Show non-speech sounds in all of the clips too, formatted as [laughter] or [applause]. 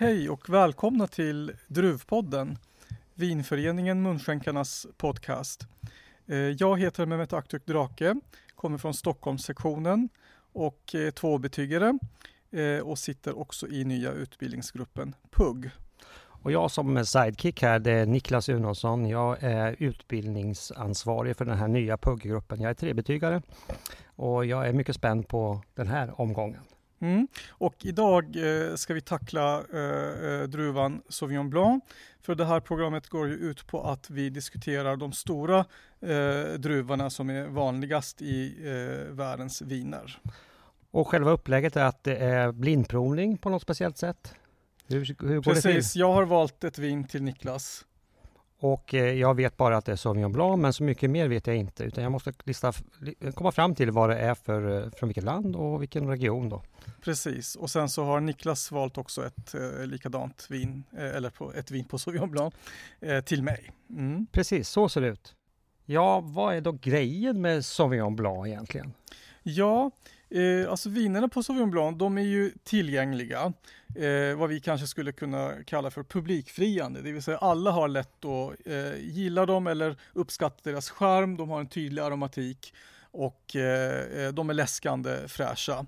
Hej och välkomna till Druvpodden, Vinföreningen Munskänkarnas podcast. Eh, jag heter Mehmet Aktuk Drake, kommer från Stockholmssektionen och är tvåbetygare eh, och sitter också i nya utbildningsgruppen PUG. Och jag som sidekick här, det är Niklas Unonsson. Jag är utbildningsansvarig för den här nya PUG-gruppen. Jag är trebetygare och jag är mycket spänd på den här omgången. Mm. Och idag eh, ska vi tackla eh, eh, druvan Sauvignon Blanc. För det här programmet går ju ut på att vi diskuterar de stora eh, druvorna som är vanligast i eh, världens viner. Och själva upplägget är att det är blindprovning på något speciellt sätt? Hur, hur går Precis, det till? jag har valt ett vin till Niklas. Och eh, jag vet bara att det är Sauvignon Blanc, men så mycket mer vet jag inte. Utan jag måste lista, komma fram till vad det är för, eh, från vilket land och vilken region då. Precis, och sen så har Niklas valt också ett eh, likadant vin, eh, eller på, ett vin på Sauvignon Blanc, eh, till mig. Mm. Precis, så ser det ut. Ja, vad är då grejen med Sauvignon Blanc egentligen? Ja, Eh, alltså vinerna på Sauvignon Blanc, de är ju tillgängliga. Eh, vad vi kanske skulle kunna kalla för publikfriande. Det vill säga alla har lätt att eh, gilla dem eller uppskatta deras charm. De har en tydlig aromatik och eh, eh de är läskande fräscha.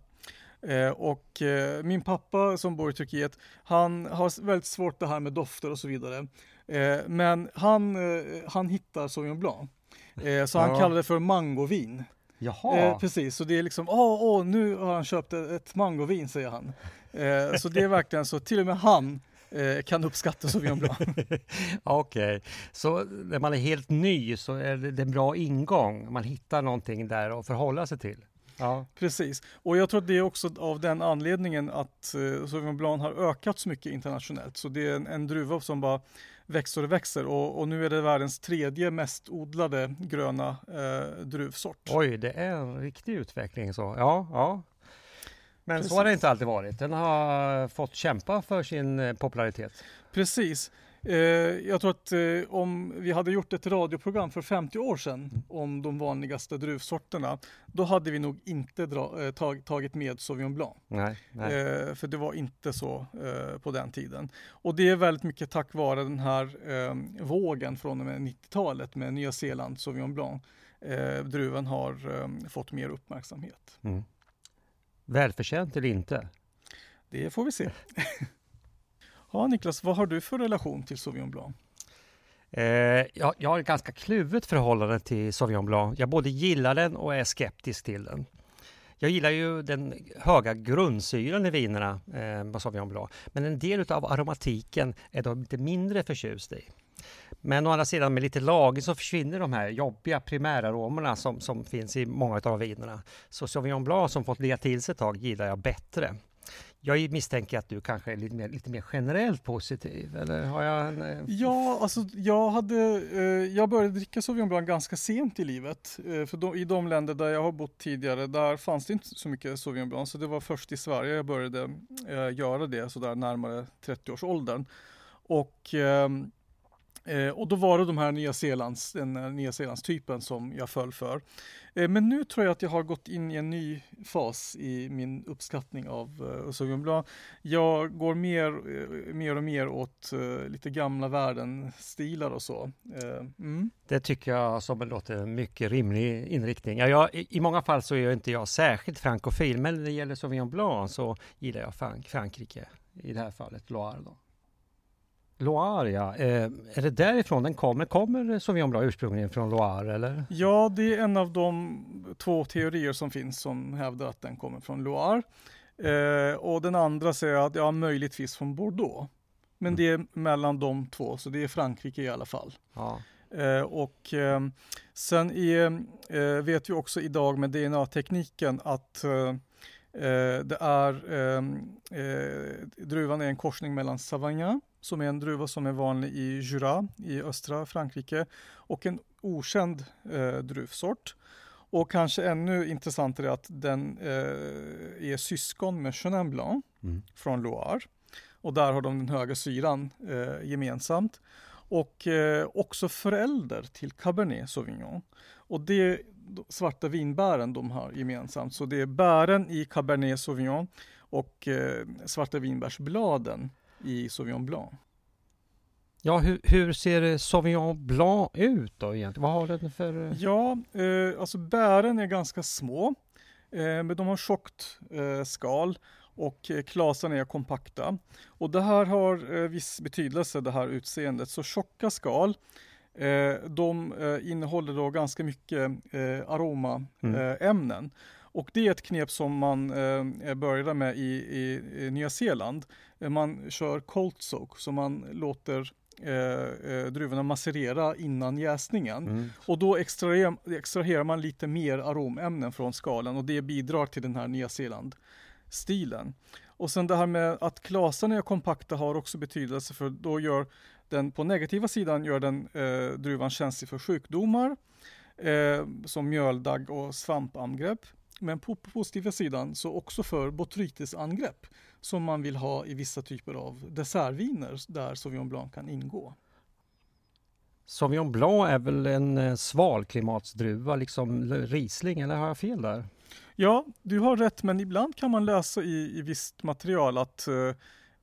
Eh, och eh, min pappa som bor i Turkiet, han har väldigt svårt det här med dofter och så vidare. men han, han hittar Sauvignon Blanc. så han kallar det för mangovin. Jaha. Eh, precis, så det är liksom, åh, åh, nu har han köpt ett mangovin, säger han. Eh, så det är verkligen så, till och med han eh, kan uppskatta Sauvignon [laughs] Blanc. Okej, okay. så när man är helt ny så är det en bra ingång, man hittar någonting där att förhålla sig till. Ja. Precis, och jag tror att det är också av den anledningen att eh, Sauvignon Blanc har ökat så mycket internationellt. Så det är en, en druva som bara växer och växer och, och, nu är det världens tredje mest odlade gröna eh, druvsort. Oj, det är en riktig utveckling så. Ja, ja. Men Precis. så har det inte alltid varit. Den har fått kämpa för sin eh, popularitet. Precis. Eh, jag tror att eh, om vi hade gjort ett radioprogram för 50 år sedan mm. om de vanligaste druvsorterna, då hade vi nog inte dra, eh, tag, tagit med Sauvignon Blanc. Nej, nej. För det var inte så på den tiden. Och det är väldigt mycket tack vare den här vågen från och med 90-talet med Nya Zeeland Sauvignon Blanc. druven har fått mer uppmärksamhet. Mm. Välförtjänt eller inte? Det får vi se. [laughs] Ja, Niklas, vad har du för relation till Sauvignon Blanc? Eh, jag, jag har ett ganska kluvet förhållande till Sauvignon Blanc. Jag både gillar den och är skeptisk till den. Jag gillar ju den höga grundsyran i vinerna eh, på Sauvignon Blanc. Men en del av aromatiken är de lite mindre förtjust i. Men å andra sidan med lite lagring så försvinner de här jobbiga primäraromerna som, som finns i många av vinerna. Så Sauvignon Blanc som fått ligga till sig ett tag gillar jag bättre. Jag misstänker att du kanske är lite mer, lite mer generellt positiv, eller har jag en... Eh, ja, alltså jag hade, eh, jag började dricka Sauvignon Blanc ganska sent i livet. Eh, för då, i de länder där jag har bott tidigare, där fanns det inte så mycket Sauvignon Blanc. Så det var först i Sverige jag började eh, göra det, sådär närmare 30-årsåldern. Och ehm, Eh, och då var det de här Nya Zeelands, den Nya Zeelands typen som jag föll för. Eh, men nu tror jag att jag har gått in i en ny fas i min uppskattning av eh, Sauvignon Blanc. Jag går mer, eh, mer och mer åt lite gamla världen-stilar och så. Mm. Det tycker jag som låter en mycket rimlig inriktning. Ja, jag, I många fall så är inte jag särskilt frankofil, men när det gäller Sauvignon Blanc så gillar jag Frank Frankrike, i det här fallet Loire. Då. Loire, ja. Eh, är det därifrån den kommer? Kommer Sauvignon Blanc ursprungligen från Loire, eller? Ja, det är en av de två teorier som finns som hävdar att den kommer från Loire. Eh, och den andra säger att ja, möjligtvis från Bordeaux. Men mm. det är mellan de två, så det är Frankrike i alla fall. Ja. Eh, och eh, sen är, eh, vet vi också idag med DNA-tekniken att eh, det är, druvan är en korsning mellan Savagnin som är en druva som är vanlig i Jura i östra Frankrike och en okänd eh, druvsort. Och kanske ännu intressantare är att den eh, är syskon med Chenin Blanc mm. från Loire. Och där har de den höga syran eh, gemensamt. Och eh, också förälder till Cabernet Sauvignon. Och det svarta vinbären de har gemensamt. Så det är bären i Cabernet Sauvignon och eh, svarta vinbärsbladen i Sauvignon Blanc. Ja, hur, hur ser Sauvignon Blanc ut då egentligen? Vad har den för... eh, Ja, eh, alltså bären är ganska små, eh, men de har tjockt eh, skal och eh, klasen är kompakta. Och det här har eh, viss betydelse, det här utseendet. Så tjocka skal, eh, de eh, innehåller då ganska mycket eh, aromaämnen. Mm. Och det är ett knep som man eh, började med i, i, i Nya Zeeland. Eh, Man kör cold soak, så man låter eh, eh, druvorna macerera innan jäsningen. Mm. Och då extraherar, extraherar man lite mer aromämnen från skalen och det bidrar till den här Nya Zeeland-stilen. Och sen det här med att klasarna är kompakta har också betydelse för då gör den på negativa sidan gör den eh, druvan känslig för sjukdomar eh, som mjöldagg och svampangrepp. Men på, positiva sidan så också för botrytisangrepp som man vill ha i vissa typer av dessertviner där Sauvignon Blanc kan ingå. Sauvignon Blanc är väl en eh, svalklimatsdruva, liksom Riesling, eller har jag fel där? Ja, du har rätt, men ibland kan man läsa i, i visst material att eh,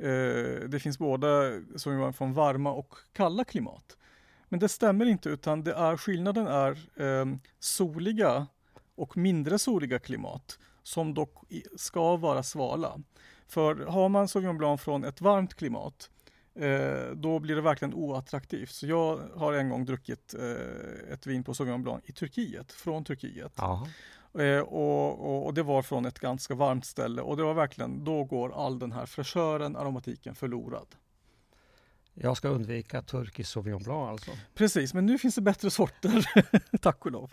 eh, det finns både Sauvignon från varma och kalla klimat. Men det stämmer inte, utan det är, skillnaden är eh, soliga och mindre soliga klimat som dock ska vara svala. För har man Sauvignon Blanc från ett varmt klimat eh, då blir det verkligen oattraktivt. Så jag har en gång druckit eh, ett vin på Sauvignon Blanc i Turkiet, från Turkiet. Eh, och, och, och det var från ett ganska varmt ställe och det var verkligen, då går all den här fräschören, aromatiken förlorad. Jag ska undvika turkisk Sauvignon Blanc alltså. Precis, men nu finns det bättre sorter, [laughs] tack och lov.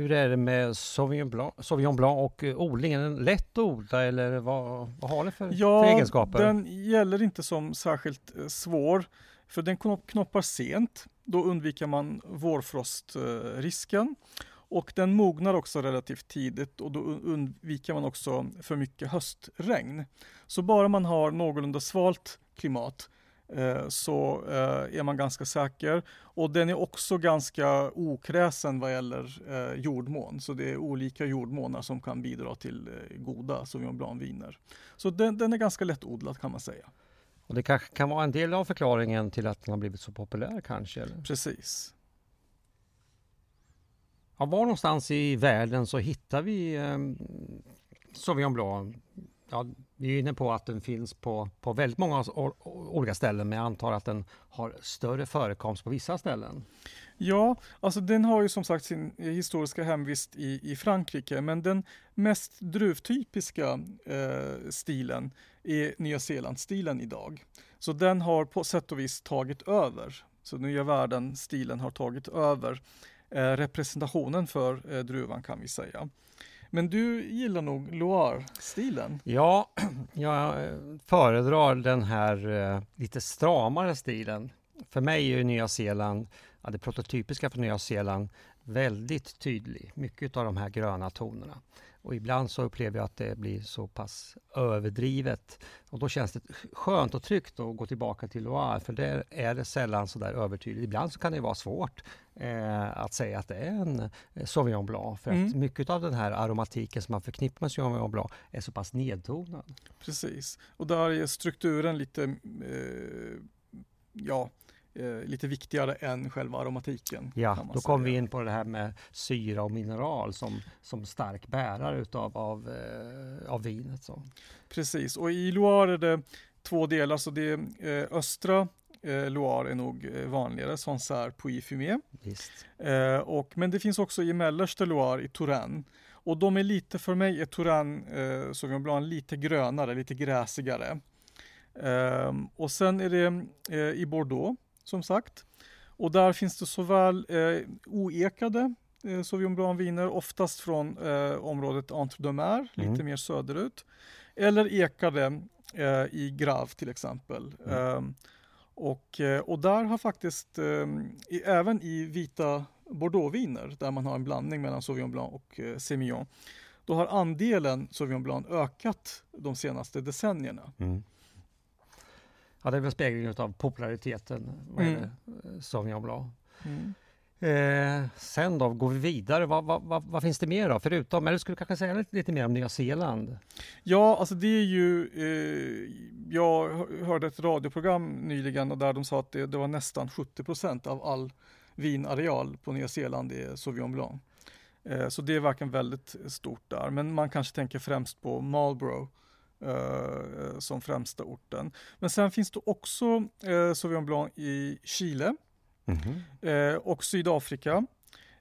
Hur är det med Sauvignon Blanc, Sauvignon Blanc och eh, odlingen? Är den lätt att odla eller vad, vad har den för, Ja, för egenskaper? den gäller inte som särskilt eh, svår, för den knop- knoppar sent. Då undviker man vårfrostrisken. Och den mognar också relativt tidigt och då un- undviker man också för mycket höstregn. Så bara man har någorlunda svalt klimat så eh, är man ganska säker. Och den är också ganska okräsen vad gäller eh, jordmån. Så det är olika jordmånar som kan bidra till eh, goda Sauvignon Blanc-viner. Så den, den är ganska lättodlad kan man säga. Och det kanske kan vara en del av förklaringen till att den har blivit så populär kanske? Eller? Precis. Ja, var någonstans i världen så hittar vi eh, Sauvignon Blanc? Ja, vi är inne på att den finns på, på väldigt många olika ställen men jag antar att den har större förekomst på vissa ställen. Ja, alltså den har ju som sagt sin historiska hemvist i, i Frankrike, men den mest druvtypiska eh, stilen är Nya Zeeland-stilen idag. Så den har på sätt och vis tagit över. Så Nya Världen-stilen har tagit över eh, representationen för eh, druvan kan vi säga. Men du gillar nog Loire-stilen? Ja, [clears throat] jag eh, föredrar den här eh, lite stramare stilen. För mig är ju Nya Zeeland, ja, det prototypiska för Nya Zeeland, väldigt tydlig. Mycket av de här gröna tonerna. Och ibland så upplever jag att det blir så pass överdrivet. Och då känns det skönt och tryggt att gå tillbaka till Loire, för där är det sällan så där övertydligt. Ibland så kan det vara svårt eh, att säga att det är en eh, Sauvignon Blanc, för att Mm. mycket av den här aromatiken som man förknippar med Sauvignon Blanc är så pass nedtonad. Precis. Och där är strukturen lite, eh, ja, eh, lite viktigare än själva aromatiken. Ja, då kommer vi in på det här med syra och mineral som, som stark bärare utav, av, eh, av vinet. Så. Precis, och i Loire är det två delar. Så det är eh, östra eh, Loire är nog eh, vanligare, Sancerre, Puy Fumé. Eh, och, men det finns också i mellersta Loire, i Touraine. Och de är lite, för mig är Touraine, eh, Sauvignon Blanc, lite grönare, lite gräsigare. Ehm, och sen är det eh, i Bordeaux, som sagt. Och där finns det såväl eh, oekade eh, Sauvignon Blanc-viner, oftast från eh, området Entre-deux-Mers, Mm. lite mer söderut. Eller ekade eh, i Grave till exempel. Mm. Ehm, och, eh, och där har faktiskt, ehm, i, även i vita Bordeauxviner, där man har en blandning mellan Sauvignon Blanc och eh, Semillon, då har andelen Sauvignon Blanc ökat de senaste decennierna. Mm. Ja, det är väl speglingen av populariteten vad Mm. gäller eh, Sauvignon Blanc. Mm. Eh, sen då, går vi vidare. Vad, vad, vad, vad finns det mer då? Förutom, eller skulle du kanske säga lite, lite mer om Nya Zeeland? Ja, alltså det är ju, eh, jag hörde ett radioprogram nyligen där de sa att det, det var nästan 70 procent av all vinareal på Nya Zeeland är Sauvignon Blanc. Eh, så det är verkligen väldigt stort där. Men man kanske tänker främst på Marlborough som främsta orten. Men sen finns det också eh, Sauvignon Blanc i Chile mm -hmm. och Sydafrika.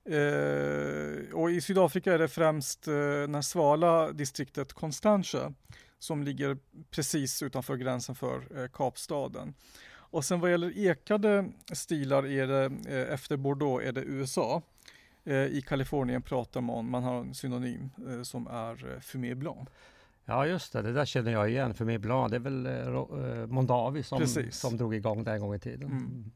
Eh, och i Sydafrika är det främst eh, svala distriktet Constantia som ligger precis utanför gränsen för eh, Kapstaden. Och sen vad gäller ekade stilar är det eh, efter Bordeaux är det USA. Eh, I Kalifornien pratar man, man har en synonym eh, som är Fumé Blanc. Ja just det, det där känner jag igen. Fumé Blanc, det är väl Mondavi som, som drog igång det en gång i tiden. Mm.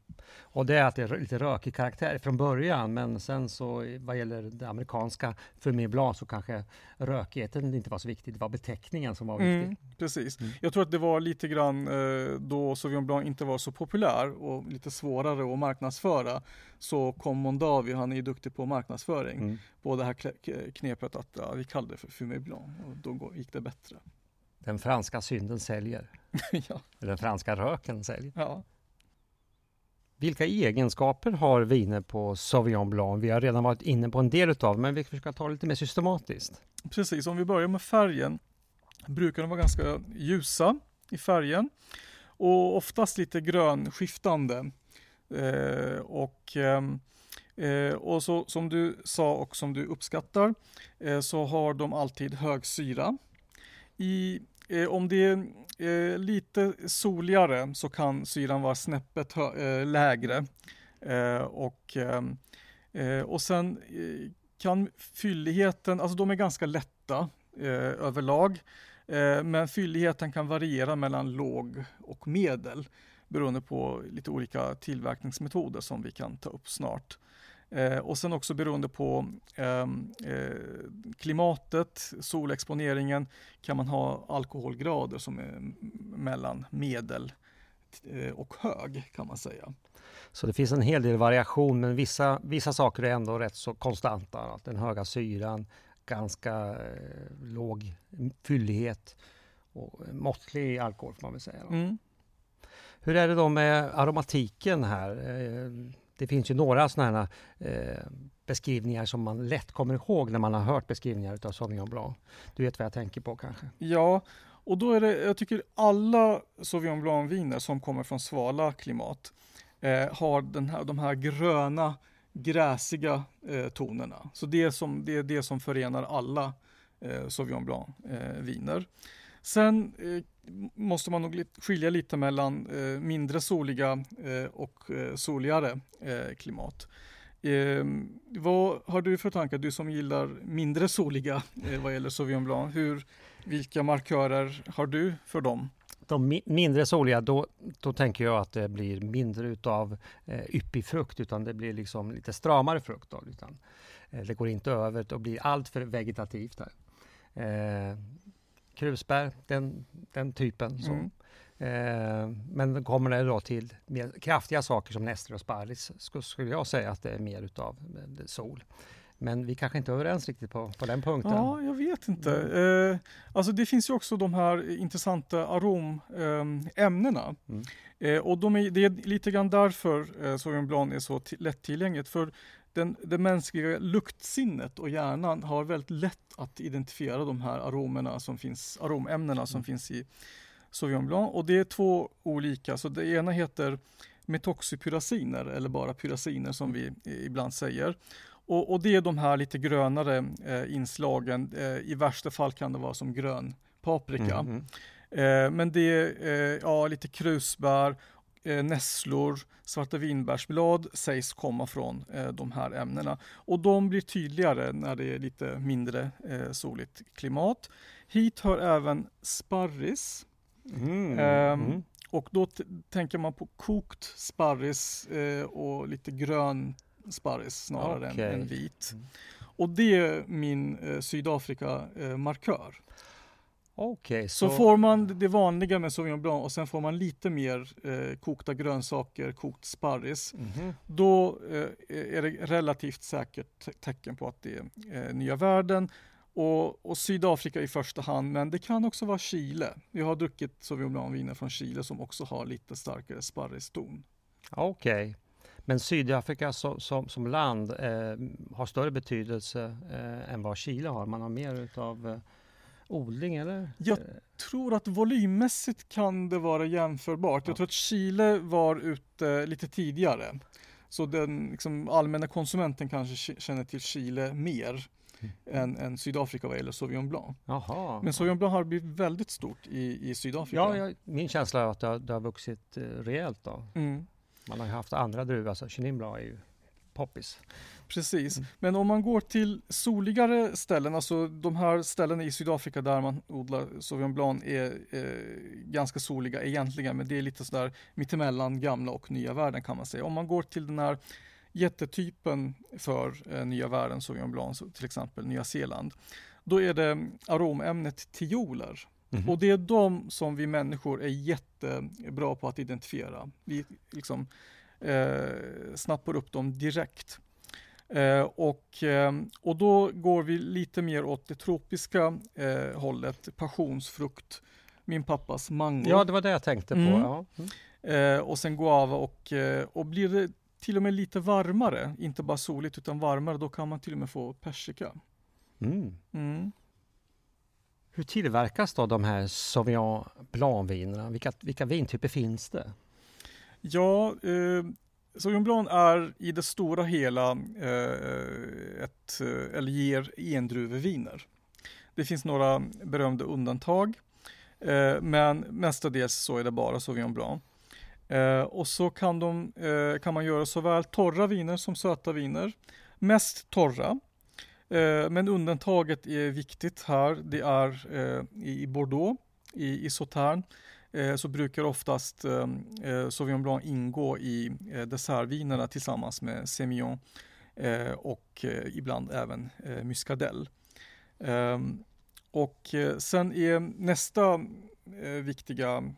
Och det är att det är lite rökig karaktär från början, men sen så vad gäller det amerikanska Fumé Blanc så kanske rökigheten inte var så viktig, det var beteckningen som var viktig. Mm, precis. Mm. Jag tror att det var lite grann eh, då Sauvignon Blanc inte var så populär och lite svårare att marknadsföra så kom Mondavi, han är ju duktig på marknadsföring, mm. på det här knepet att ja, vi kallar det för Fumé Blanc och då gick det bättre. Den franska synden säljer. [laughs] ja. Den franska röken säljer. Ja. Vilka egenskaper har viner på Sauvignon Blanc? Vi har redan varit inne på en del utav men vi ska ta det lite mer systematiskt. Precis, om vi börjar med färgen brukar de vara ganska ljusa i färgen och oftast lite grönskiftande. Eh, och ehm, eh, och så, som du sa och som du uppskattar eh, så har de alltid hög syra. I Eh, om det är eh, lite soligare så kan syran vara snäppet eh, lägre. Eh, och, eh, eh, och sen eh, kan fylligheten, alltså de är ganska lätta eh, överlag. Eh, men fylligheten kan variera mellan låg och medel beroende på lite olika tillverkningsmetoder som vi kan ta upp snart. Eh, och sen också beroende på ehm, eh, klimatet, solexponeringen, kan man ha alkoholgrader som är mellan medel eh, och hög kan man säga. Så det finns en hel del variation men vissa, vissa saker är ändå rätt så konstanta. Den höga syran, ganska eh, låg fyllighet och måttlig alkohol får man väl säga. Mm. Hur är det då med aromatiken här? Det finns ju några sådana här eh, beskrivningar som man lätt kommer ihåg när man har hört beskrivningar av Sauvignon Blanc. Du vet vad jag tänker på kanske? Ja, och då är det, jag tycker alla Sauvignon Blanc-viner som kommer från svala klimat eh, har den här, de här gröna, gräsiga eh, tonerna. Så det är, som, det är det som förenar alla eh, Sauvignon Blanc-viner. Eh, Sen eh, måste man nog skilja lite mellan eh, mindre soliga eh, och eh, soligare klimat. Ehm, vad har du för tankar, du som gillar mindre soliga vad gäller Sauvignon Blanc? Hur, vilka markörer har du för dem? De mindre soliga, då, då tänker jag att det blir mindre utav eh, yppig frukt utan det blir liksom lite stramare frukt. Då, utan, eh, det går inte över och blir allt för vegetativt. Där. Eh, krusbär, den, den typen. Så. Mm. Eh, men kommer det då till mer kraftiga saker som näster och sparris skulle jag säga att det är mer utav eh, sol. Men vi kanske inte är överens riktigt på, på den punkten. Ja, jag vet inte. Mm. Eh, alltså det finns ju också de här intressanta aromämnena. Eh, mm. eh, och de är, det är lite grann därför eh, Sauvignon Blanc är så lättillgängligt. För den, det mänskliga luktsinnet och hjärnan har väldigt lätt att identifiera de här aromerna som finns, aromämnena som mm. finns i Sauvignon Blanc. Och det är två olika, så det ena heter metoxypyraciner eller bara pyraciner som vi ibland säger. Och, och det är de här lite grönare eh, inslagen. Eh, I värsta fall kan det vara som grön paprika. Mm, mm. Eh, men det är eh, ja, lite krusbär eh, nässlor, svarta vinbärsblad sägs komma från eh, de här ämnena. Och de blir tydligare när det är lite mindre eh, soligt klimat. Hit hör även sparris. Mm. Mm. Och då tänker man på kokt sparris eh, och lite grön sparris snarare okay. än, än, vit. Mm. Och det är min eh, Okay, så... så... får man det vanliga med Sauvignon Blanc och sen får man lite mer eh, kokta grönsaker, kokt sparris. Mm -hmm. Då eh, är det relativt säkert te tecken på att det är eh, nya värden. Och, och, Sydafrika i första hand, men det kan också vara Chile. Vi har druckit Sauvignon Blanc-viner från Chile som också har lite starkare sparriston. Okej. Okay. Men Sydafrika som, som, som land eh, har större betydelse eh, än vad Chile har? Man har mer av eh, odling eller? Jag tror att volymmässigt kan det vara jämförbart. Ja. Jag tror att Chile var ute lite tidigare. Så den liksom, allmänna konsumenten kanske känner till Chile mer mm. än, än Sydafrika vad gäller Sauvignon Blanc. Jaha. Men Sauvignon Blanc har blivit väldigt stort i, i Sydafrika. Ja, jag, min känsla är att det har, det har vuxit eh, rejält då. Mm. Man har haft andra druvor, alltså Chenin Blanc är ju poppis. Precis, mm. men om man går till soligare ställen, alltså de här ställena i Sydafrika där man odlar Sauvignon Blanc är eh, ganska soliga egentligen, men det är lite sådär mittemellan gamla och nya världen kan man säga. Om man går till den här jättetypen för eh, nya världen, Sauvignon Blanc, till exempel Nya Zeeland, då är det aromämnet tioler. Mm. Och det är de som vi människor är jättebra på att identifiera. Vi liksom eh, snappar upp dem direkt. Eh, och, eh, och då går vi lite mer åt det tropiska eh, hållet, passionsfrukt, min pappas mango. Ja, det var det jag tänkte på. Mm. Ja. Mm. Eh, och sen guava och, eh, och blir det till och med lite varmare, inte bara soligt utan varmare, då kan man till och med få persika. Mm. mm. Hur tillverkas då de här Sauvignon Blanc-vinerna? Vilka, vilka vintyper finns det? Ja, eh, Sauvignon Blanc är i det stora hela eh, ett, eh, eller ger endruveviner. Det finns några berömda undantag, eh, men mestadels så är det bara Sauvignon Blanc. Eh, och så kan, de, eh, kan man göra såväl torra viner som söta viner. Mest torra, eh, men undantaget är viktigt här. Det är eh, i Bordeaux, i, i Sautern, Eh, så brukar oftast ehm, eh, Sauvignon Blanc ingå i eh, dessertvinerna tillsammans med Semillon eh, och ibland även Muscadell. Ehm, och sen är nästa viktiga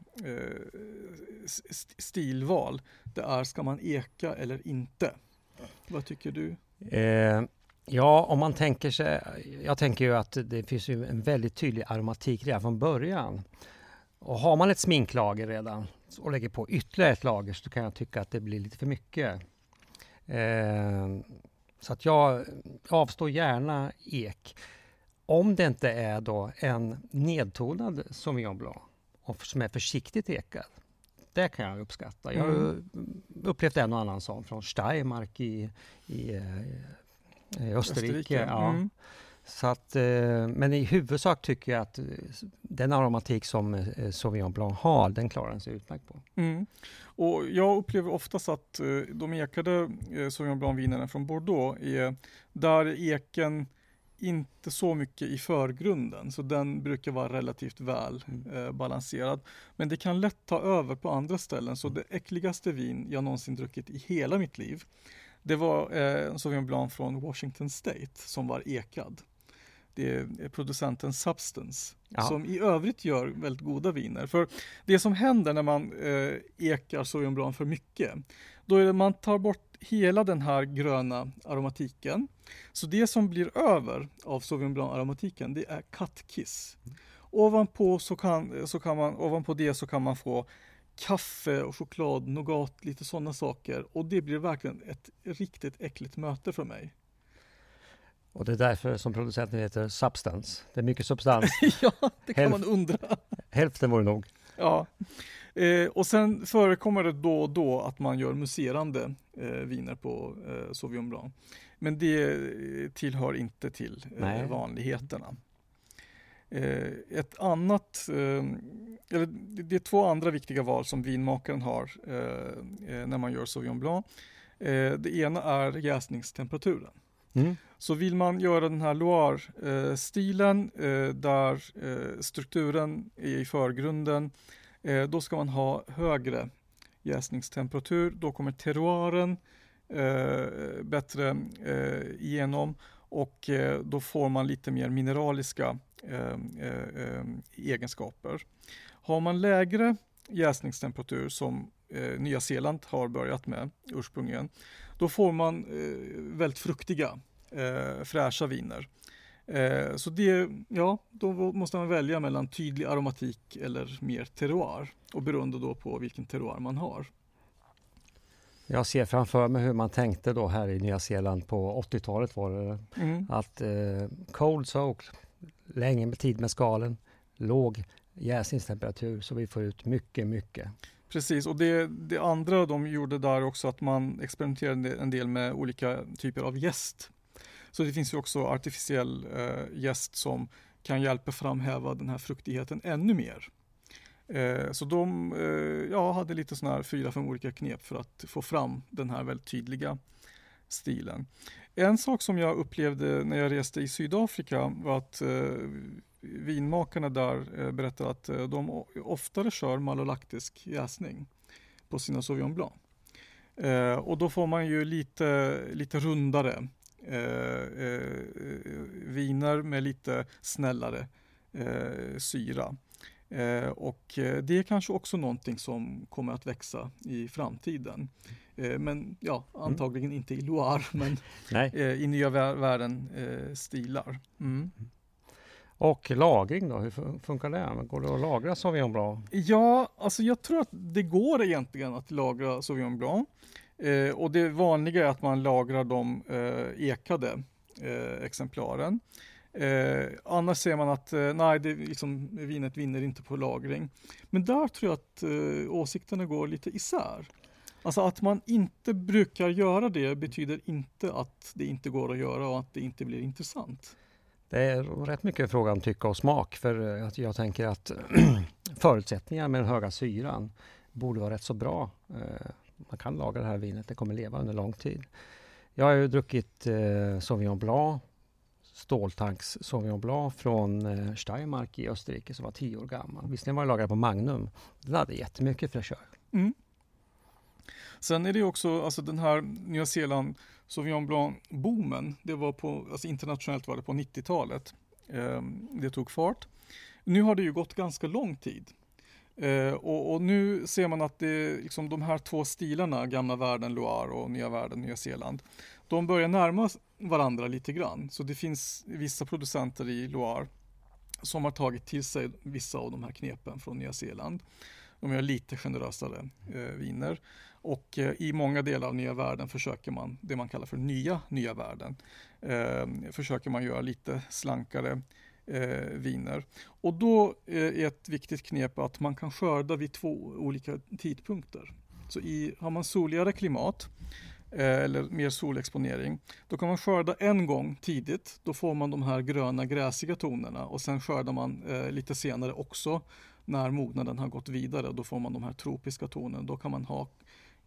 stilval, det är ska man eka eller inte? Vad tycker du? Eh, ja, om man tänker sig, jag tänker ju att det finns ju en väldigt tydlig aromatik redan från början. Och har man ett sminklager redan och lägger på ytterligare ett lager så kan jag tycka att det blir lite för mycket. Eh, så att jag avstår gärna ek. Om det inte är då en nedtonad Sauvignon Blanc och som är försiktigt ekad. Det kan jag uppskatta. Jag har mm. upplevt en och annan sån från Steiermark i, i, eh, i Österrike. Österrike. Ja. Mm. Så att, eh, men i huvudsak tycker jag att eh, den aromatik som eh, Sauvignon Blanc har, den klarar den sig utmärkt på. Mm. Och jag upplever oftast att de ekade Sauvignon Blanc-vinerna från Bordeaux är där eken inte så mycket i förgrunden, så den brukar vara relativt väl mm. eh, balanserad. Men det kan lätt ta över på andra ställen, så det äckligaste vin jag någonsin druckit i hela mitt liv, det var eh, en Sauvignon Blanc från Washington State som var ekad det är producenten Substance ja. som i övrigt gör väldigt goda viner. För det som händer när man eh, ekar Sauvignon Blanc för mycket, då är det man tar bort hela den här gröna aromatiken. Så det som blir över av Sauvignon Blanc-aromatiken, det är kattkiss. Ovanpå, så kan, så kan man, ovanpå det så kan man få kaffe och choklad, nougat, lite sådana saker. Och det blir verkligen ett riktigt äckligt möte för mig. Och det är därför som producenten heter Substance. Det är mycket substans. [laughs] ja, det kan Hälf man undra. Hälften vore nog. Ja. Eh, och sen förekommer det då och då att man gör muserande eh, viner på eh, Sauvignon Blanc. Men det tillhör inte till eh, vanligheterna. Eh, ett annat, eh, eller det är två andra viktiga val som vinmakaren har eh, när man gör Sauvignon Blanc. det ena är jäsningstemperaturen. Mm. Så vill man göra den här Loire-stilen eh, där eh, strukturen är i förgrunden, eh, då ska man ha högre jäsningstemperatur. Då kommer terroiren eh, bättre eh, igenom och eh, då får man lite mer mineraliska egenskaper. Har man lägre jäsningstemperatur som Nya Zeeland har börjat med ursprungligen, då får man väldigt fruktiga eh, fräscha viner. Eh, så det, ja, då måste man välja mellan tydlig aromatik eller mer terroir och beroende då på vilken terroir man har. Jag ser framför mig hur man tänkte då här i Nya Zeeland på 80-talet var det. Mm. Att eh, cold soak, länge med tid med skalen, låg jäsningstemperatur så vi får ut mycket, mycket. Precis, och det, det andra de gjorde där också att man experimenterade en del med olika typer av gäst. Så det finns ju också artificiell eh, gäst som kan hjälpa framhäva den här fruktigheten ännu mer. Eh, så de eh, ja, hade lite sådana här fyra, fem olika knep för att få fram den här väldigt tydliga stilen. En sak som jag upplevde när jag reste i Sydafrika var att eh, vinmakarna där eh, berättade att eh, de oftare kör malolaktisk jäsning på sina Sauvignon Blanc. Eh, och då får man ju lite, lite rundare viner med lite snällare syra. Eh, och eh, det är kanske också någonting som kommer att växa i framtiden. Eh, men ja, mm. antagligen mm. inte i Loire, [laughs] men eh, i nya världen eh, stilar. Mm. Och lagring då, hur funkar det? Går det att lagra Sauvignon Blanc? Ja, alltså jag tror att det går egentligen att lagra Sauvignon Blanc. Eh, och det vanliga är att man lagrar de eh, ekade eh, exemplaren. Eh, annars ser man att eh, nej, det, liksom, vinet vinner inte på lagring. Men där tror jag att eh, åsikterna går lite isär. Alltså att man inte brukar göra det betyder inte att det inte går att göra och att det inte blir intressant. Det är rätt mycket fråga om och smak för eh, att jag tänker att [clears throat] förutsättningarna med den höga syran borde vara rätt så bra. Man kan laga det här vinet, det kommer leva under lång tid. Jag har ju druckit eh, Sauvignon Blanc ståltanks Sauvignon Blanc från eh, Steiermark i Österrike som var tio år gammal. Visserligen var det lagrat på Magnum. Den hade jättemycket fräschör. Mm. Sen är det också, alltså den här Nya Zeeland Sauvignon Blanc-boomen, det var på, alltså internationellt var det på 90-talet. Eh, det tog fart. Nu har det ju gått ganska lång tid. Eh, och, och, nu ser man att det, liksom de här två stilarna, gamla världen Loire och nya världen Nya Zeeland, de börjar närma varandra lite grann. Så det finns vissa producenter i Loire som har tagit till sig vissa av de här knepen från Nya Zeeland. De gör lite generösare eh, viner. Och eh, i många delar av nya världen försöker man, det man kallar för nya nya världen, eh, försöker man göra lite slankare eh, viner. Och då eh, är ett viktigt knep att man kan skörda vid två olika tidpunkter. Så i, har man soligare klimat Eh, eller mer solexponering. Då kan man skörda en gång tidigt. Då får man de här gröna gräsiga tonerna och sen skördar man eh, lite senare också när mognaden har gått vidare. Då får man de här tropiska tonerna. Då kan man ha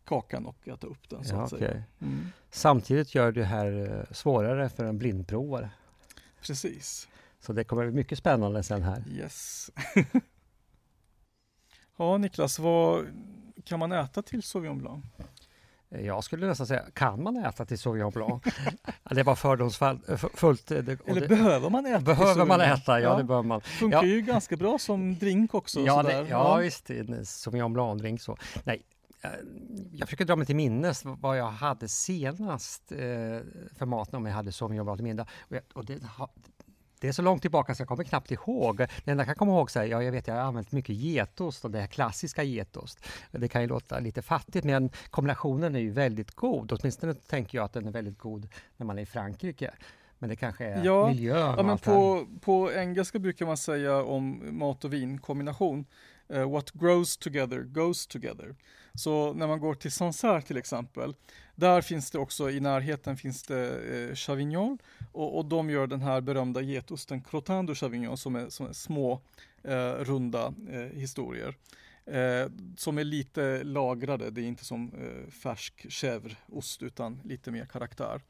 kakan och äta upp den. Så ja, att okay. Mm. Samtidigt gör det här eh, svårare för en blindprovare. Precis. Så det kommer bli mycket spännande sen här. Yes. [laughs] ja, Niklas, vad kan man äta till Sauvignon Blanc? Jag skulle nästan säga, kan man äta till Sauvignon Blanc? [laughs] det var fördomsfullt. Eh, Eller behöver man äta? Behöver man äta? Ja, ja, det behöver man. Funkar ja. ju ganska bra som drink också. Ja, det, ja, ja, visst. Sauvignon Blanc-drink så. Nej, eh, jag försöker dra mig till minnes vad jag hade senast eh, för mat om jag hade Sauvignon Blanc till middag. Och, jag, och det, det är så långt tillbaka så jag kommer knappt ihåg. Det enda jag kan komma ihåg är ja, jag vet jag har använt mycket getost och det här klassiska getost. Det kan ju låta lite fattigt men kombinationen är ju väldigt god. Åtminstone tänker jag att den är väldigt god när man är i Frankrike. Men det kanske är ja, miljön. Ja, men på, på engelska brukar man säga om mat och vin kombination. Uh, what grows together goes together. Så när man går till Sancerre till exempel, där finns det också i närheten finns det eh, Chavignon och, och de gör den här berömda getosten Crottin de Chavignon som är, som är små eh, runda eh, historier. Eh, som är lite lagrade, det är inte som eh, färsk chèvreost utan lite mer karaktär.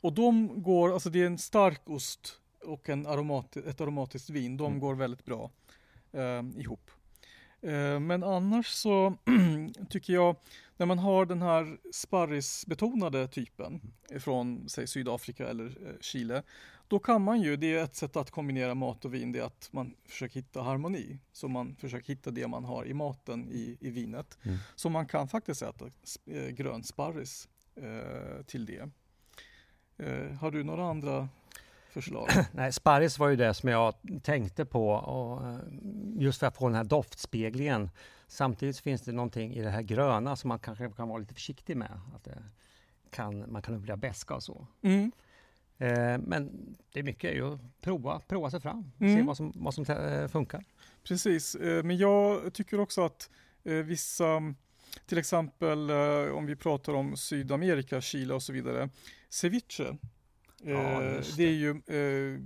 Och de går, alltså det är en stark ost och en aromat, ett aromatiskt vin, de mm. går väldigt bra eh, ihop. Eh, men annars så [clears throat] tycker jag när man har den här sparrisbetonade typen från säg Sydafrika eller eh, Chile, då kan man ju, det är ett sätt att kombinera mat och vin, det är att man försöker hitta harmoni. Så man försöker hitta det man har i maten i, i vinet. Mm. Så man kan faktiskt äta eh, grön sparris eh, till det. Eh, har du några andra förslag. [clears throat] Nej, sparris var ju det som jag tänkte på och eh, just för att få den här doftspeglingen. Samtidigt finns det någonting i det här gröna som man kanske kan vara lite försiktig med. Att kan, man kan uppleva beska och så. Mm. Eh, men det är mycket ju att prova, prova sig fram, Mm. se vad som, vad som eh, funkar. Precis, eh, men jag tycker också att eh, vissa, till exempel om vi pratar om Sydamerika, Chile och så vidare, ceviche. Ja, eh, just det är ju eh,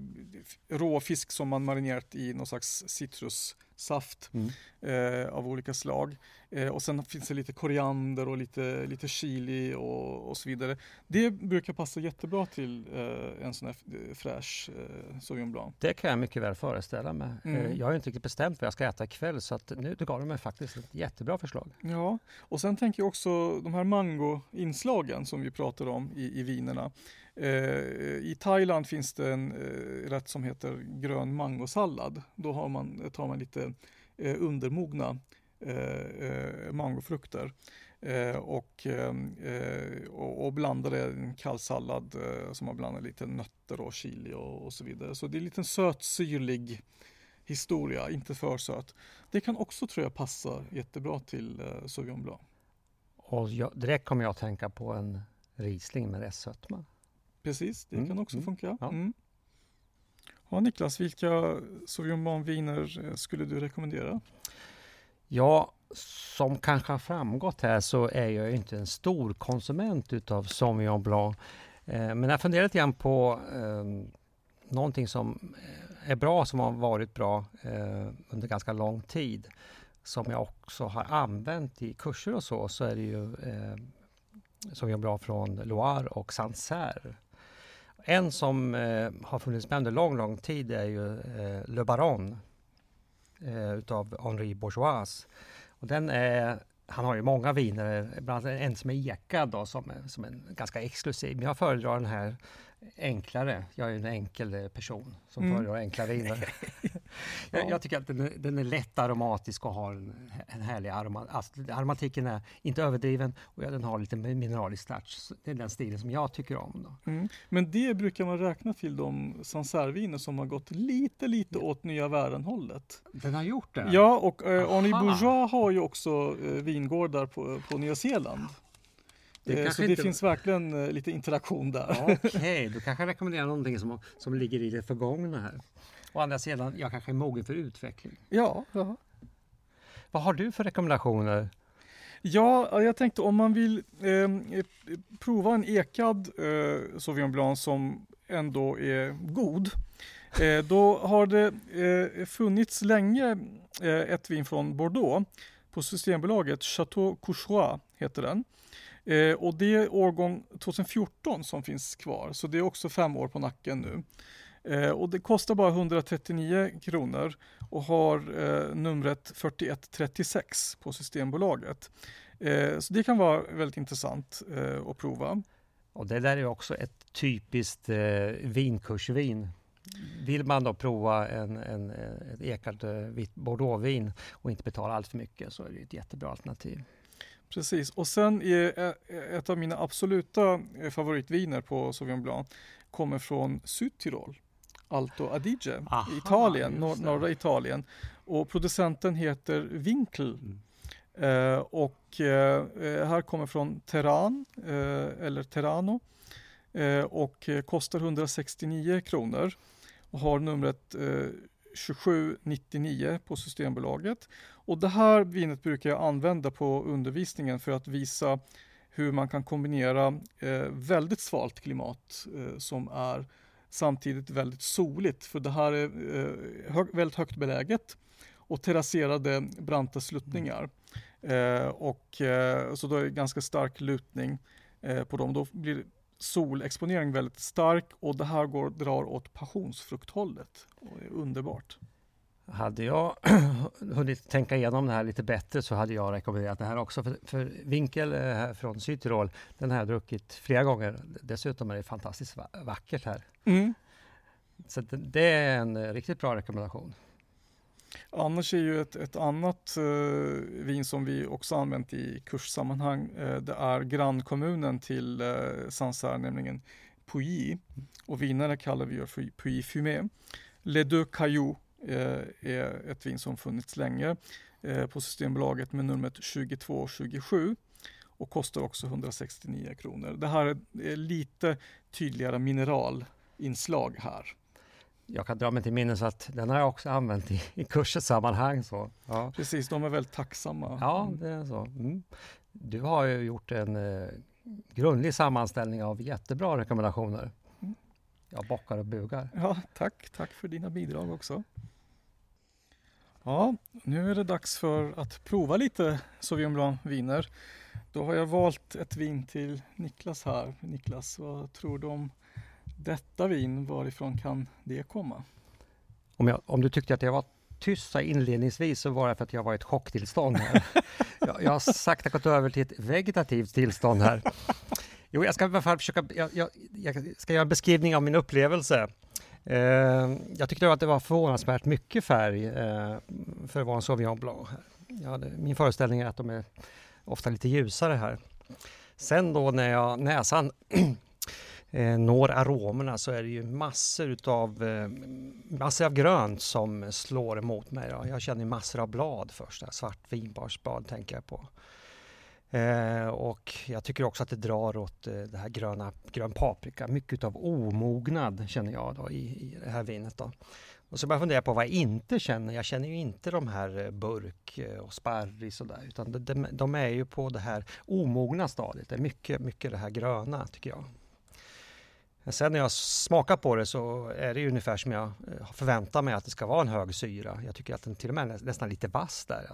rå fisk som man marinerat i någon slags citrussaft Mm. eh, av olika slag. Eh, och sen finns det lite koriander och lite, lite chili och, och så vidare. Det brukar passa jättebra till eh, en sån här f- fräsch eh, Sauvignon Blanc. Det kan jag mycket väl föreställa mig. Mm. Eh, Jag har inte riktigt bestämt vad jag ska äta ikväll så att nu gav du mig faktiskt ett jättebra förslag. Ja, och sen tänker jag också de här mangoinslagen som vi pratar om i, i vinerna. Eh, I Thailand finns det en eh, rätt som heter grön mangosallad. Då har man, tar man lite eh, undermogna eh, eh, mangofrukter eh, och, eh, och, och i en kall sallad eh, som man blandar lite nötter och chili och, och så vidare. Så det är en liten sötsyrlig historia, inte för söt. Det kan också tror jag passa jättebra till eh, Sauvignon Blanc. Och jag, direkt kommer jag att tänka på en Riesling med restsötma. Precis, det Mm, kan också mm, funka. ja. Mm. Ja, Niklas, vilka Sauvignon Blanc-viner eh, skulle du rekommendera? Ja, som kanske har framgått här så är jag inte en stor konsument utav Sauvignon Blanc. Eh, men jag funderar lite grann på eh, någonting som eh, är bra, som har varit bra eh, under ganska lång tid. Som jag också har använt i kurser och så, så är det ju eh, Sauvignon Blanc från Loire och Sancerre. En som eh, har funnits med under lång, lång tid är ju eh, Le Baron eh, utav Henri Bourgeois. Och den är, han har ju många viner, bland annat en som är ekad då, som, som är ganska exklusiv. Men jag föredrar den här enklare. Jag är en enkel person som Mm. föredrar enkla viner. [laughs] Ja. jag, jag tycker att den är, den är lätt aromatisk och har en, en härlig aroma. Alltså, aromatiken är inte överdriven och ja, den har lite mineralisk touch. Det är den stilen som jag tycker om. Mm. Men det brukar man räkna till de Sancerre-viner som har gått lite, lite åt nya världen-hållet. Den har gjort det? Ja, och eh, Henri. Bourgeois har ju också eh, vingårdar på, på Nya Zeeland. Det Eh, kanske så det inte- finns verkligen eh, lite interaktion där. Okej, då kanske jag rekommenderar någonting som, som ligger i det förgångna här. Å andra sidan, jag kanske är mogen för utveckling. Ja, ja. Vad har du för rekommendationer? Ja, jag tänkte om man vill eh, prova en ekad eh, Sauvignon Blanc som ändå är god. Eh, då har det eh, funnits länge eh, ett vin från Bordeaux på Systembolaget. Chateau Courchois heter den. Eh, och det är årgång 2014 som finns kvar, så det är också fem år på nacken nu. Eh, och det kostar bara 139 kronor och har eh, numret 4136 på Systembolaget. Eh, så det kan vara väldigt intressant eh, att prova. Och det där är också ett typiskt eh, vinkursvin. Vill man då prova en, en, ett ekat eh, vitt bordeauxvin och inte betala allt för mycket så är det ett jättebra alternativ. Precis, och sen är ett av mina absoluta favoritviner på Sauvignon Blanc kommer från Sydtirol, Alto Adige Aha, i Italien, nor- norra Italien. Och producenten heter Winkel. Mm. Eh, och eh, eh, här kommer från Terran, eh, eller Terrano. Eh, och eh, kostar 169 kronor. Och har numret eh, 2799 på Systembolaget. Och det här vinet brukar jag använda på undervisningen för att visa hur man kan kombinera väldigt svalt klimat som är samtidigt väldigt soligt. För det här är eh, hö väldigt högt beläget och terrasserade branta sluttningar. Eh, och, eh, så då är det ganska stark lutning eh, på dem. Då blir solexponering väldigt stark och det här går, drar åt passionsfrukthållet. Och det är underbart. Hade jag [clears throat] hunnit tänka igenom det här lite bättre så hade jag rekommenderat det här också. För, för Winkel eh, här från Sydtirol, den har jag druckit flera gånger. Dessutom är det fantastiskt va- vackert här. Mm. Så det, det är en riktigt bra rekommendation. Annars är ju ett, ett annat eh, vin som vi också använt i kurssammanhang, eh, det är grannkommunen till eh, Sancerre, nämligen Pouilly och vinerna kallar vi för Pouilly Fumé. Les Deux Cailloux är ett vin som funnits länge eh, på Systembolaget med numret 2227 och kostar också 169 kronor. Det här är lite tydligare mineralinslag här. Jag kan dra mig till minnes att den har jag också använt i, i kurssammanhang. Så, ja. Precis, de är väldigt tacksamma. Ja, det är så. Mm. Du har ju gjort en eh, grundlig sammanställning av jättebra rekommendationer. Mm. Jag bockar och bugar. Ja, tack. Tack för dina bidrag också. Ja, nu är det dags för att prova lite Sauvignon Blanc-viner. Då har jag valt ett vin till Niklas här. Niklas, vad tror du om detta vin? Varifrån kan det komma? Om, jag, om du tyckte att jag var tyst inledningsvis så var det för att jag var i ett chocktillstånd. Här. [laughs] jag, jag har sakta gått över till ett vegetativt tillstånd här. Jo, jag ska i alla fall försöka, jag, jag, jag ska göra en beskrivning av min upplevelse. Eh, jag tyckte att det var förvånansvärt mycket färg eh, för att vara en Sauvignon Blanc. Hade, min föreställning är att de är ofta lite ljusare här. Sen då när jag, näsan [clears throat] eh, når aromerna så är det ju massor utav, eh, massor av grönt som slår emot mig. Då. Jag känner massor av blad först, svart vinbarsblad tänker jag på. Eh, och jag tycker också att det drar åt eh, det här gröna, grön paprika, mycket av omognad känner jag då i, i det här vinet. Då. Och så börjar jag fundera på vad jag inte känner. Jag känner ju inte de här eh, burk eh, och sparris och där, utan de, de, de, är ju på det här omogna stadiet. Det är mycket, mycket det här gröna tycker jag. Sen när jag smakar på det så är det ungefär som jag eh, förväntar mig att det ska vara en hög syra. Jag tycker att den till och med är nästan lite vass där.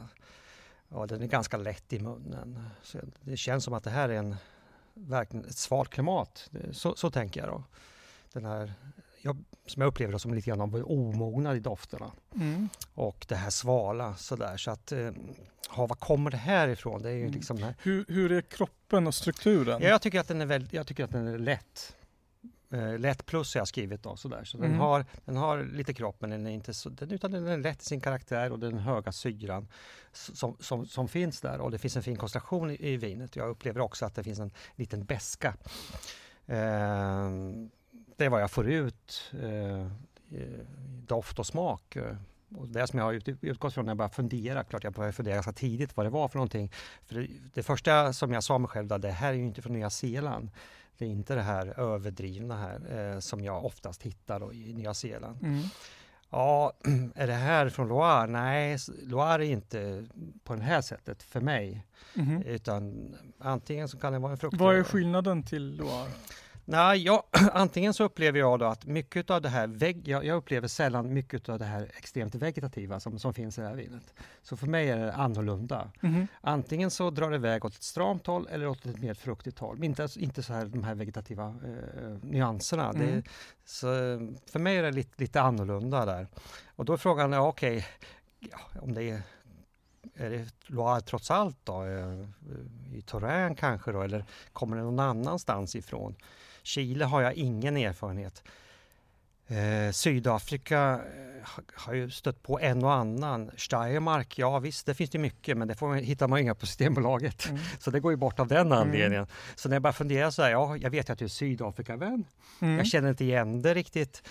Ja, den är ganska lätt i munnen. Så det känns som att det här är en, verkligen ett svalt klimat. Så, så tänker jag då. Den här, jag, som jag upplever det som lite grann av omognad i dofterna. Mm. Och det här svala sådär. Så att, eh, ja, var kommer det här ifrån? Det är ju mm. liksom här. Hur, hur är kroppen och strukturen? Ja, jag, tycker att den är väldigt, jag tycker att den är lätt eh, lätt plus har jag skrivit då sådär. Så mm. den, har, den har lite kropp men den är inte så, den, utan den är lätt i sin karaktär och den höga syran som, som, som finns där och det finns en fin koncentration i, i vinet. Jag upplever också att det finns en liten beska. Eh, det är vad jag får ut eh, doft och smak. Och det som jag har utgått från när jag började fundera, klart jag började fundera ganska tidigt vad det var för någonting. För det, det första som jag sa mig själv, då, det här är ju inte från Nya Zeeland. Det är inte det här överdrivna här eh, som jag oftast hittar i Nya Zeeland. Mm. Ja, [clears throat] är det här från Loire? Nej, Loire är inte på det här sättet för mig. Mm. Utan antingen så kan det vara en frukt. Vad är skillnaden till Loire? Nej, ja, [clears throat] antingen så upplever jag då att mycket av det här, vägg, jag, jag, upplever sällan mycket av det här extremt vegetativa som, som finns i det här vinet. Så för mig är det annorlunda. Mm. Antingen så drar det iväg åt ett stramt håll eller åt ett mer fruktigt håll. Inte, inte så här de här vegetativa eh, nyanserna. Mm. Det, så för mig är det lite, lite annorlunda där. Och då är frågan, ja, okej, okay, ja, om det är är det Loire trots allt då? Eh, I Touraine kanske då? Eller kommer det någon annanstans ifrån? Chile har jag ingen erfarenhet. Eh, Sydafrika eh, har ju stött på en och annan. Steiermark, ja visst, det finns det mycket, men det får man, hittar man inga på [laughs] Systembolaget. Mm. Så det går ju bort av den mm. anledningen. Mm. Så när jag bara funderar så här, ja, jag vet ju att du är Sydafrikavän. Mm. Jag känner inte igen det riktigt.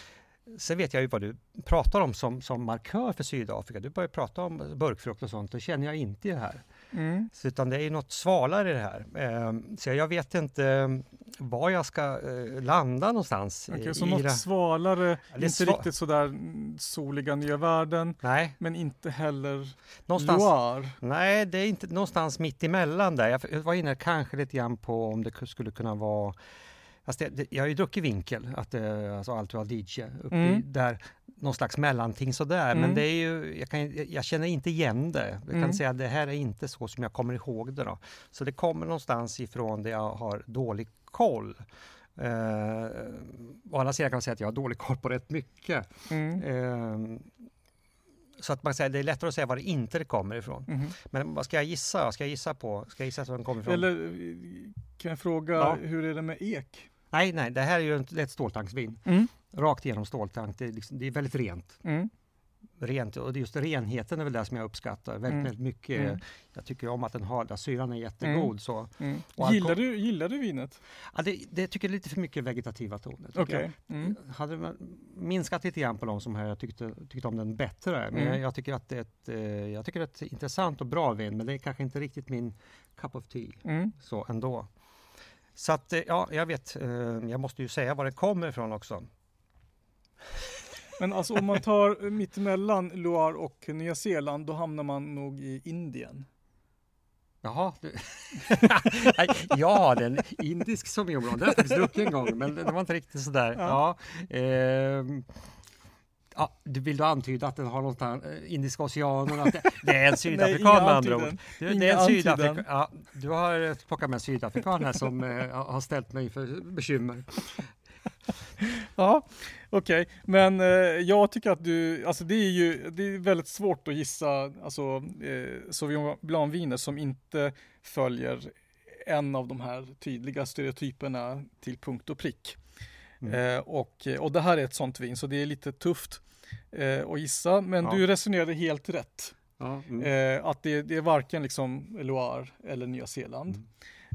Sen vet jag ju vad du pratar om som, som markör för Sydafrika. Du börjar prata om burkfrukt och sånt, det känner jag inte det här. Mm. Så, utan det är något svalare i det här. Eh, så jag vet inte ehm, var jag ska eh, landa någonstans. Okay, så något det. svalare, ja, inte sval riktigt sådär soliga nya världen, nej. men inte heller någonstans, Loire. Nej, det är inte någonstans mitt emellan där. Jag var inne kanske lite grann på om det skulle kunna vara Fast det, det, jag har ju druckit vinkel, att, eh, alltså Alto Adige, uppe mm. där, någon slags mellanting sådär. Mm. Men det är ju, jag, kan, jag känner inte igen det. Jag kan mm. säga att det här är inte så som jag kommer ihåg det. Då. Så det kommer någonstans ifrån där jag har dålig koll. Eh, å andra sidan kan man säga att jag har dålig koll på rätt mycket. Mm. Eh, så att man säger, det är lättare att säga var det inte kommer ifrån. Mm. Men vad ska jag gissa? Ska jag gissa på? Ska jag gissa var den kommer ifrån? Eller kan jag fråga, ja. hur är det med ek? Nej, nej, det här är ju ett ståltanksvin. Mm. Rakt igenom ståltank. Det är, liksom, det är väldigt rent. Mm. rent och just renheten är väl det som jag uppskattar väldigt, Mm. väldigt mycket. Mm. Jag tycker om att den har, syran är jättegod. Mm. Så. Mm. Gillar, du, gillar du vinet? Ja, det, det tycker jag är lite för mycket vegetativa toner. Okej. jag. Mm. Hade man minskat lite grann på de som här, jag tyckte, tyckte om den bättre. Men jag, jag tycker att det är ett, eh, jag tycker det är ett intressant och bra vin, men det är kanske inte riktigt min cup of tea så ändå. Så att, eh, ja, jag vet, eh, jag måste ju säga var det kommer ifrån också. Men alltså om man tar mittemellan Loire och Nya Zeeland, då hamnar man nog i Indien. Jaha, du... [laughs] Nej, ja, det är en indisk sauvignon blanc. Det har jag faktiskt druckit en gång, men det var inte riktigt sådär. Ja. Ja. ehm, ja, du vill du antyda att den har någonstans, eh, Indiska oceanen, att det, det är en [laughs] sydafrikan med andra ord. Du, det är en sydafrikan. Ja, du har eh, plockat med en sydafrikan här som eh, har ställt mig för bekymmer. [laughs] Ja, okej. Men eh, jag tycker att du, alltså det är ju, det är väldigt svårt att gissa, alltså eh, Sauvignon Blanc-viner som inte följer en av de här tydliga stereotyperna till punkt och prick. Mm. Eh, och, och det här är ett sånt vin, så det är lite tufft eh, att gissa. Men Ja. du resonerade helt rätt. Ja, mm. Eh, att det, det är varken liksom Loire eller Nya Zeeland.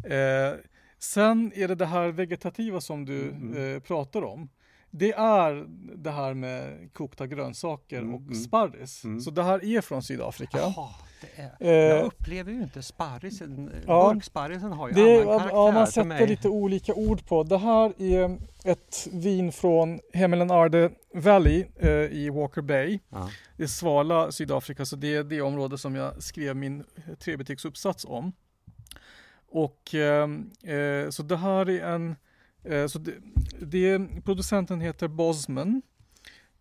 Mm. Eh, sen är det det här vegetativa som du Mm, eh, pratar om. Det är det här med kokta grönsaker Mm, och mm. sparris. Mm. Så det här är från Sydafrika. Jaha, det är, Eh, jag upplever ju inte sparrisen. Ja. Burksparrisen har ju Det, annan karaktär ja, man sätter mig. lite olika ord på. Det här är ett vin från Hemel Arde Valley eh, i Walker Bay. Ja. Det är svala Sydafrika, så det är det område som jag skrev min trebetygsuppsats om. Och ehm, eh, så det här är en, eh, så det, det, producenten heter Bosman.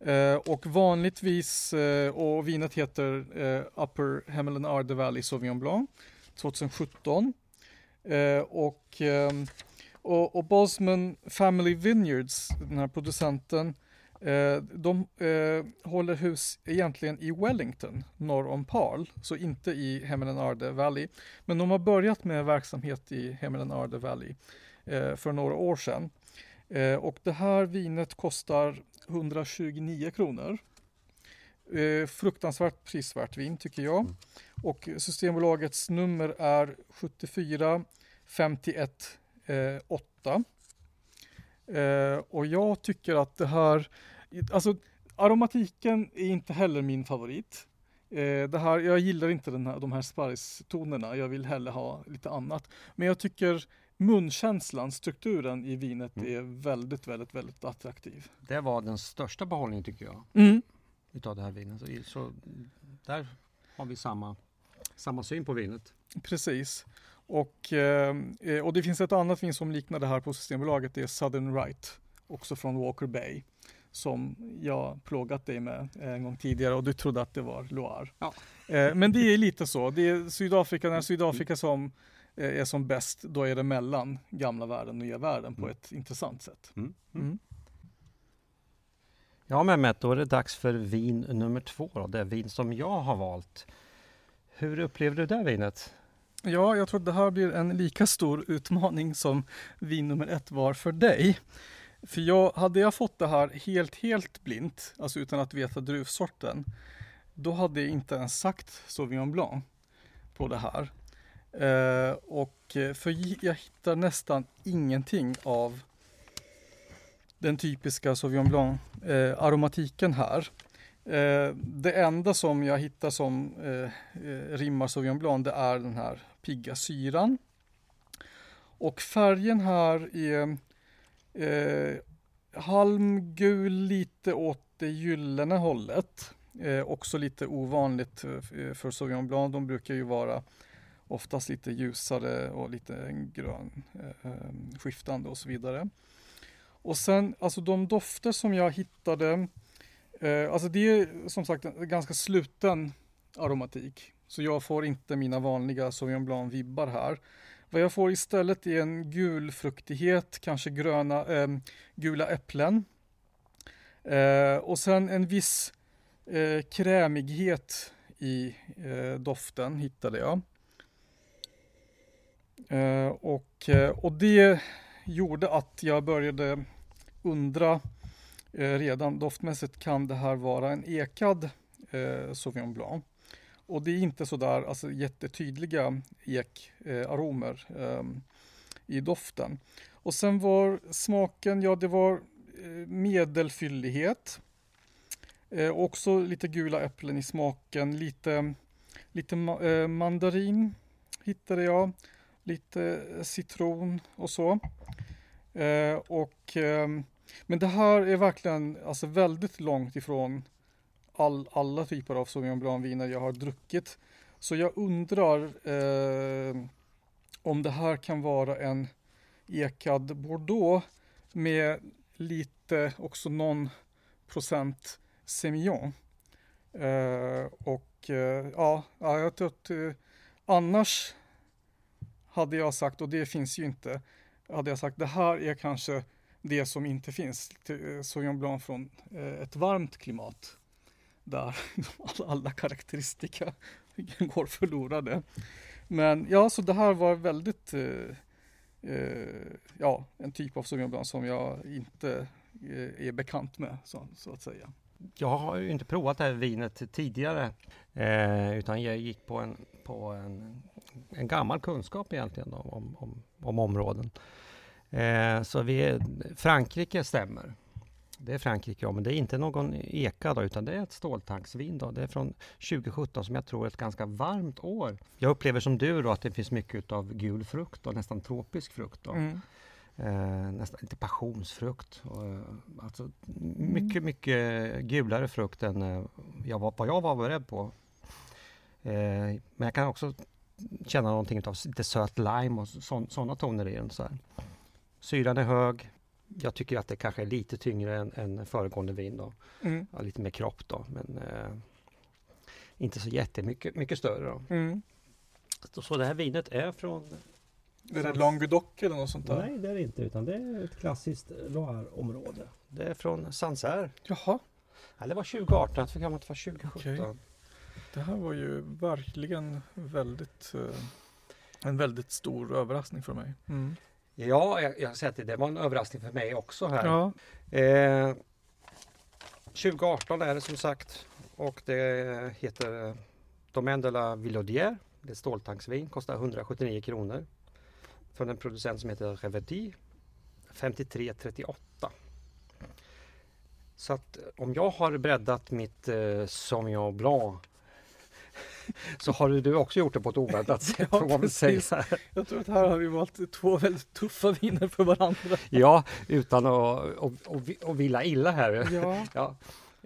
Eh, och vanligtvis, eh, och vinet heter eh, Upper Hemelen Arde Valley Sauvignon Blanc 2017. Eh, och, ehm, och, och Bosman Family Vineyards, den här producenten, Eh, de eh, håller hus egentligen i Wellington, norr om Parl så inte i Hemelen Arde Valley. Men de har börjat med verksamhet i Hemelen Arde Valley eh, för några år sedan. Eh, och det här vinet kostar 129 kronor. Eh, fruktansvärt prisvärt vin tycker jag. Mm. Och Systembolagets nummer är 74 51 eh, 8. Eh, och jag tycker att det här, alltså aromatiken är inte heller min favorit. Eh, det här, jag gillar inte den här, de här sparristonerna, jag vill hellre ha lite annat. Men jag tycker munkänslan, strukturen i vinet Mm. är väldigt, väldigt, väldigt attraktiv. Det var den största behållningen tycker jag Mm. utav det här vinet. Så, så där har vi samma, samma syn på vinet. Precis. Och, eh, och det finns ett annat vin som liknar det här på Systembolaget, det är Southern Right, också från Walker Bay, som jag plågat dig med en gång tidigare och du trodde att det var Loire. Ja. Eh, men det är lite så, det är Sydafrika, när Sydafrika som är som bäst, då är det mellan gamla världen och nya världen på Mm. ett intressant sätt. Mm. Mm. Ja Mehmet, då är det dags för vin nummer två. Då. Det vin som jag har valt. Hur upplever du det vinet? Ja, jag tror att det här blir en lika stor utmaning som vin nummer ett var för dig. För jag, hade jag fått det här helt, helt blint, alltså utan att veta druvsorten, då hade jag inte ens sagt Sauvignon Blanc på det här. Eh, och eh, för jag hittar nästan ingenting av den typiska Sauvignon Blanc eh, aromatiken här. Eh, det enda som jag hittar som eh, eh, rimmar Sauvignon Blanc det är den här pigga syran. Och färgen här är eh, halmgul lite åt det gyllene hållet. Eh, också lite ovanligt för Sauvignon Blanc. De brukar ju vara oftast lite ljusare och lite grön eh, ehm, skiftande och så vidare. Och sen alltså de dofter som jag hittade Eh, alltså det är som sagt en ganska sluten aromatik. Så jag får inte mina vanliga Sauvignon Blanc-vibbar här. Vad jag får istället är en gul fruktighet, kanske gröna, eh, gula äpplen. Eh, och sen en viss eh, krämighet i eh, doften hittade jag. Eh, och, eh, och det gjorde att jag började undra Eh, redan doftmässigt kan det här vara en ekad eh, Sauvignon Blanc. Och det är inte sådär alltså, jättetydliga ekaromer eh, i doften. Och sen var smaken, ja det var eh, medelfyllighet. Eh, också lite gula äpplen i smaken, lite, lite ma eh, mandarin hittade jag, lite eh, citron och så. Eh, och, eh, men det här är verkligen alltså, väldigt långt ifrån all, alla typer av Sauvignon Blanc-viner jag har druckit. Så jag undrar eh, om det här kan vara en ekad Bordeaux med lite också någon procent Semillon. Eh, och eh, ja, jag tror att eh, annars hade jag sagt, och det finns ju inte, hade jag sagt det här är kanske det som inte finns. Eh, Sauvignon Blanc från eh, ett varmt klimat där [laughs] alla karaktäristika [laughs] går förlorade. Men ja, så det här var väldigt eh, eh, ja, en typ av Sauvignon Blanc som jag inte eh, är bekant med så, så, att säga. Jag har ju inte provat det här vinet tidigare eh, utan jag gick på en, på en, en gammal kunskap egentligen om, om, om områden. Eh, så vi, Frankrike stämmer. Det är Frankrike, ja, men det är inte någon eka då, utan det är ett ståltanksvin. Då. Det är från 2017 som jag tror är ett ganska varmt år. Jag upplever som du då att det finns mycket av gul frukt och nästan tropisk frukt. Då. Mm. Eh, nästan inte passionsfrukt. Och, eh, alltså, mycket, mycket gulare frukt än eh, jag var, vad jag var beredd på. Eh, men jag kan också känna någonting av lite söt lime och sådana toner i den. Så här. Syran är hög, jag tycker att det kanske är lite tyngre än, än föregående vin. Då. Mm. Ja, lite mer kropp då, men eh, inte så jättemycket mycket större. Då. Mm. Så, så det här vinet är från är det Languedoc eller något sånt där? Nej, det är det inte, utan det är ett klassiskt Loire-område. Det är från Sancerre. Jaha. Ja, det var 2018, jag tror det var 2017. Okay. Det här var ju verkligen väldigt eh, en väldigt stor överraskning för mig. Mm. Ja, jag, jag säger att det var en överraskning för mig också här. Ja. Eh, 2018 är det som sagt och det heter Domaine de la Villaudière. Det är ståltanksvin, kostar 179 kronor. Från en producent som heter Reverdy 5338. Så att om jag har breddat mitt eh, Sauvignon [laughs] Blanc så har du också gjort det på ett oväntat [laughs] sätt. ja, man säga. Jag tror att här har vi valt två väldigt tuffa viner för varandra. [laughs] ja, utan att och, och, och vila illa här. Ja, ja.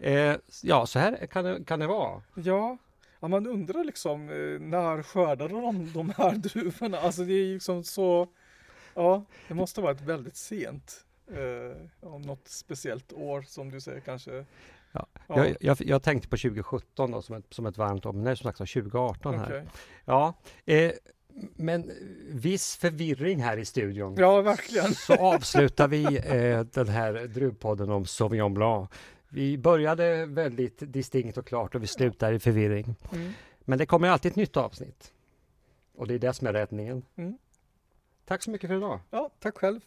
Eh, ja så här kan det, kan det vara. Ja. Ja, man undrar liksom eh, när skördade de de här [laughs] druvorna? Alltså det är liksom så Ja, det måste vara ett väldigt sent eh, om något speciellt år som du säger kanske Ja. ja. Jag, jag, jag, tänkte på 2017 då, som, ett, som ett varmt är som sagt 2018 här. Okay. Ja, eh, men viss förvirring här i studion. Ja, verkligen. Så avslutar vi eh, den här druvpodden om Sauvignon Blanc. Vi började väldigt distinkt och klart och vi slutar i förvirring. Mm. Men det kommer alltid ett nytt avsnitt. Och det är det som är räddningen. Mm. Tack så mycket för idag. Ja, tack själv.